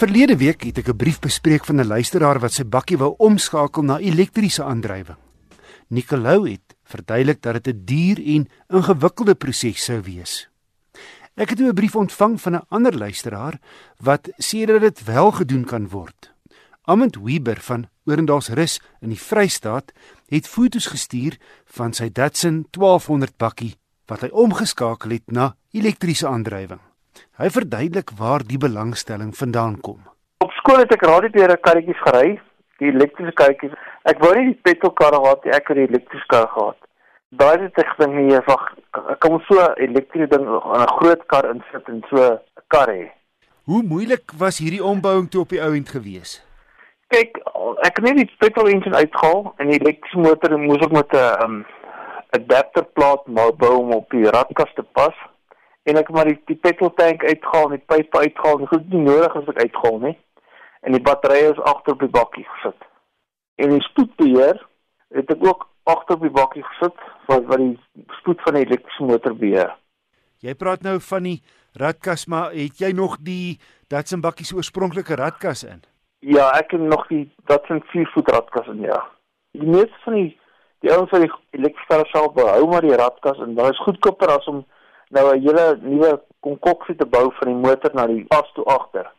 Verlede week het ek 'n brief bespreek van 'n luisteraar wat sy bakkie wou omskakel na elektriese aandrywing. Nicolou het verduidelik dat dit 'n duur en ingewikkelde proses sou wees. Ek het 'n brief ontvang van 'n ander luisteraar wat sê dat dit wel gedoen kan word. Amund Weber van Orendalsrus in die Vrystaat het foto's gestuur van sy Datsun 1200 bakkie wat hy omgeskakel het na elektriese aandrywing. Hy verduidelik waar die belangstelling vandaan kom. Op skool het ek radiopere karretjies gery, die elektriese karretjies. Ek wou nie die petrolkarre gehad nie, ek het die elektriese kar gehad. Daai het ek gedink nee, wag, ek kom so elektriese ding in 'n groot kar insit en so 'n kar hê. Hoe moeilik was hierdie ombouing toe op die ou end gewees? Kyk, ek het net die petrol engine uitgehaal en die elektriese motor moes ek met 'n um, adapterplaat bou om op die radkas te pas en ek maar die, die petrol tank uitgehaal en die pype uitgehaal en goed nie nodig as ek uitgehaal nie. En die batterye is agter op die bakkie gesit. En die spoedbeheer het ek ook agter op die bakkie gesit wat wat die spoed van die elektriese motor beheer. Jy praat nou van die radkas, maar het jy nog die Datsun bakkie se oorspronklike radkas in? Ja, ek het nog die Datsun 4 voet radkas in ja. Die meeste van die die ouens wat die elektriese self behou maar die radkas en dit is goedkoper as om nou 'n hele nuwe konkoksie te bou van die motor na die pas toe agter.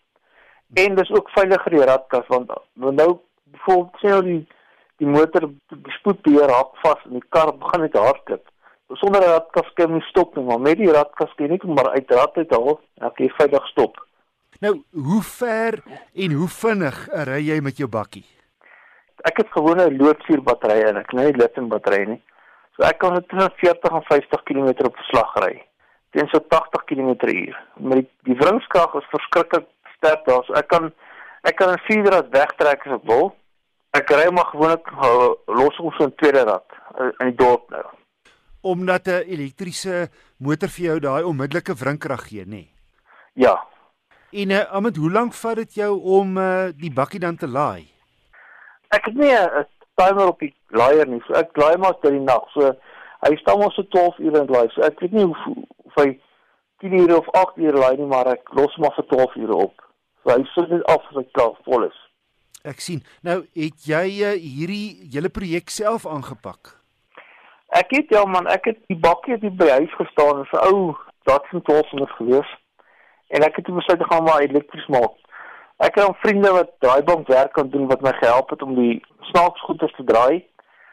En dis ook veiliger die radkas want nou bijvoorbeeld sê nou die die motor die spoedbeheer raak vas en die kar begin net hardloop. Sonder 'n radkas kan jy stop nie, maar met die radkas kan jy net maar uit rad uit haal en dan kan jy veilig stop. Nou, hoe ver en hoe vinnig ry jy met jou bakkie? Ek het gewone loodsuur batterye en ek net lithium batterye nie. So ek kan tussen 40 en 50 km op slag ry teen so 80 km/h. Maar die die wringskrag is verskriklik sterk daar. So ek kan ek kan 'n vierrad wegtrek as ek wil. Ek ry maar gewoonlik uh, los ons so 'n tweede rad uh, in die dorp nou. Omdat 'n elektriese motor vir jou daai onmiddellike wringkrag gee, nê? Nee. Ja. En uh, Ahmed, hoe lank vat dit jou om uh, die bakkie dan te laai? Ek het nie 'n timer op die laaier nie. So ek laai maar deur die nag. So hy staan mos so 12 ure in laai. So ek weet nie hoe of hy 10 ure of 8 ure laai nie, maar ek los maar vir 12 ure op. So hy sit net af as hy klaar vol is. Ek sien. Nou het jy uh, hierdie hele projek self aangepak. Ek het ja man, ek het die bakkie het by huis gestaan en vir ou Datsun 1200 gewees. En ek het besluit te gaan maar elektries maak. Ek het 'n vriende wat draaibank werk kan doen wat my gehelp het om die snaaksgoeders te draai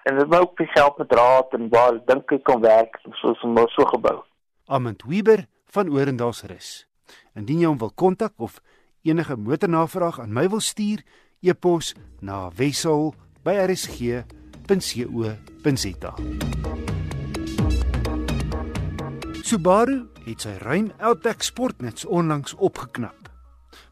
en dit my ook geld met draad en waar dink ek kan werk soos om so gebou. Amund Weber van Orendalsrus. Indien jy hom wil kontak of enige motornavraag aan my wil stuur, e-pos na wissel@rsg.co.za. Subaru het sy ruim Outback Sportnuts onlangs opgeknap.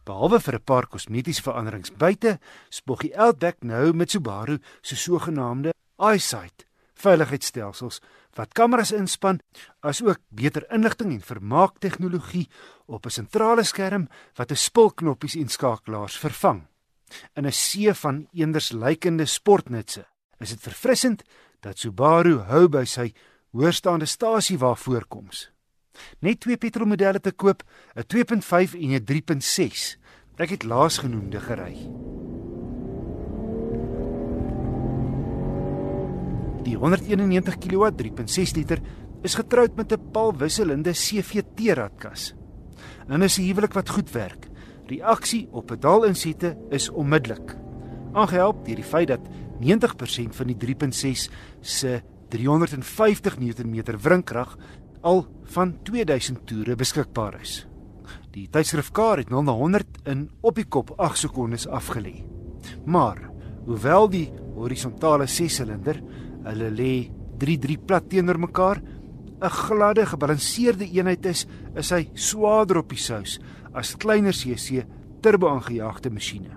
Behalwe vir 'n paar kosmetiese veranderings buite, spog die Outback nou met Subaru se sogenaamde EyeSight veiligheidsstelsels wat kameras inspann, asook beter inligting en vermaak tegnologie op 'n sentrale skerm wat 'n spulknoppies en skakelaars vervang. In 'n see van eenders lykende sportnutse, is dit verfrissend dat Subaru hou by sy hoërstaande stasie waar voorkoms. Net twee petrolmodelle te koop, 'n 2.5 en 'n 3.6. Ek het laasgenoemde gery. Die 191 kW 3.6 liter is getroud met 'n palwisselende CVT radkas. En is 'n huwelik wat goed werk. Reaksie op pedaalinsette is onmiddellik. Aangehelp deur die feit dat 90% van die 3.6 se 350 Nm wringkrag al van 2000 toere beskikbaar is. Die tydskrif Car het 0 na 100 in op die kop 8 sekondes afgelê. Maar hoewel die horisontale 6-silinder Hulle lê 3-3 plat teenoor mekaar. 'n Gladde, gebalanseerde eenheid is, is hy swaarder op die sous as kleiner CC turbo aangejaagde masjiene.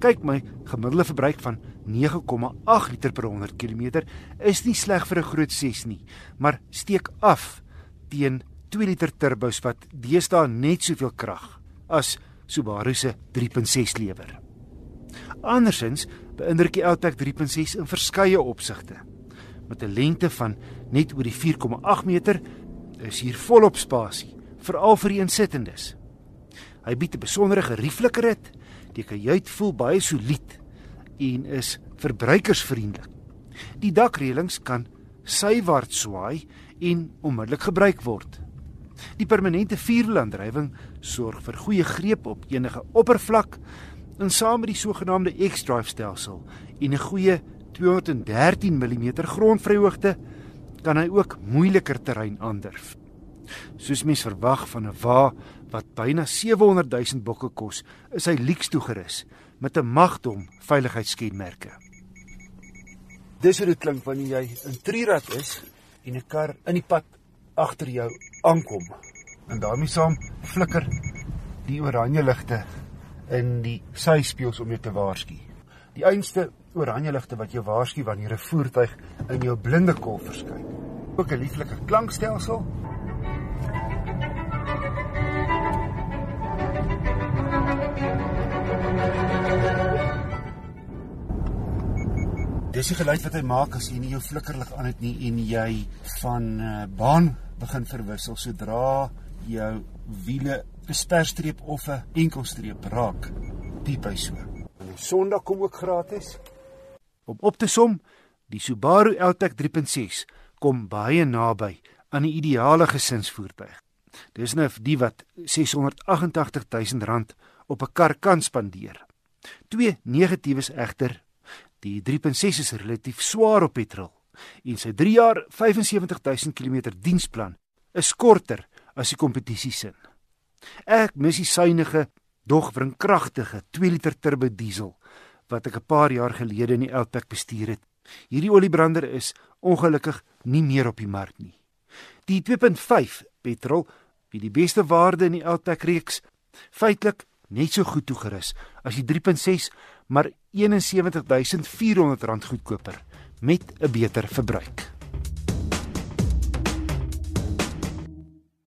Kyk my gemiddelde verbruik van 9,8 liter per 100 km is nie sleg vir 'n groot 6 nie, maar steek af teen 2 liter turbos wat deesdae net soveel krag as Subaru se 3.6 lewer. Andersins beïndruk die Outback 3.6 in verskeie opsigte. Met 'n lengte van net oor die 4,8 meter is hier volop spasie, veral vir die insittendes. Hy bied 'n besondere gerieflike rit. Die kajuit voel baie solied en is verbruikersvriendelik. Die dakreëlings kan sywaarts swaai en onmiddellik gebruik word. Die permanente vierwielaandrywing sorg vir goeie greep op enige oppervlak en saam met die sogenaamde X-drive stelsel en 'n goeie 213 mm grondvryhoogte kan hy ook moeiliker terrein aandurf. Soos mens verwag van 'n wa wat byna 700 000 bokke kos, is hy leeks toegerus met 'n magdom veiligheidskenmerke. Dis hoe dit klink wanneer jy in Trirad is en 'n kar in die pad agter jou aankom. En daarmee saam flikker die oranje ligte in die syspieëls om jou te waarsku. Die einste oranje ligte wat jou waarsku wanneer 'n voertuig in jou blinde kol verskyn. Ook 'n lieflike klankstelsel. Dis die geluid wat hy maak as jy nie jou flikkerlig aan het nie en jy van uh, baan begin verwissel sodra jou wiele 'n sperstreep of 'n enkelstreep raak. Piep hy so. En die Sondag kom ook gratis. Om op te som, die Subaru Outback 3.6 kom baie naby aan 'n ideale gesinsvoertuig. Dis nou die wat 688 000 rand op 'n kar kan spandeer. Twee negatiewes egter. Die 3.6 is relatief swaar op petrol en sy 3 jaar 75 000 km diensplan is korter as die kompetisie sin. Ek mis die suiwige, dog wrinkragtige 2 liter turbo diesel wat ek 'n paar jaar gelede in die Outback bestuur het. Hierdie oliebrander is ongelukkig nie meer op die mark nie. Die 2.5 petrol wie die beste waarde in die Outback reeks feitelik net so goed toegerus as die 3.6 maar 71400 rand goedkoper met 'n beter verbruik.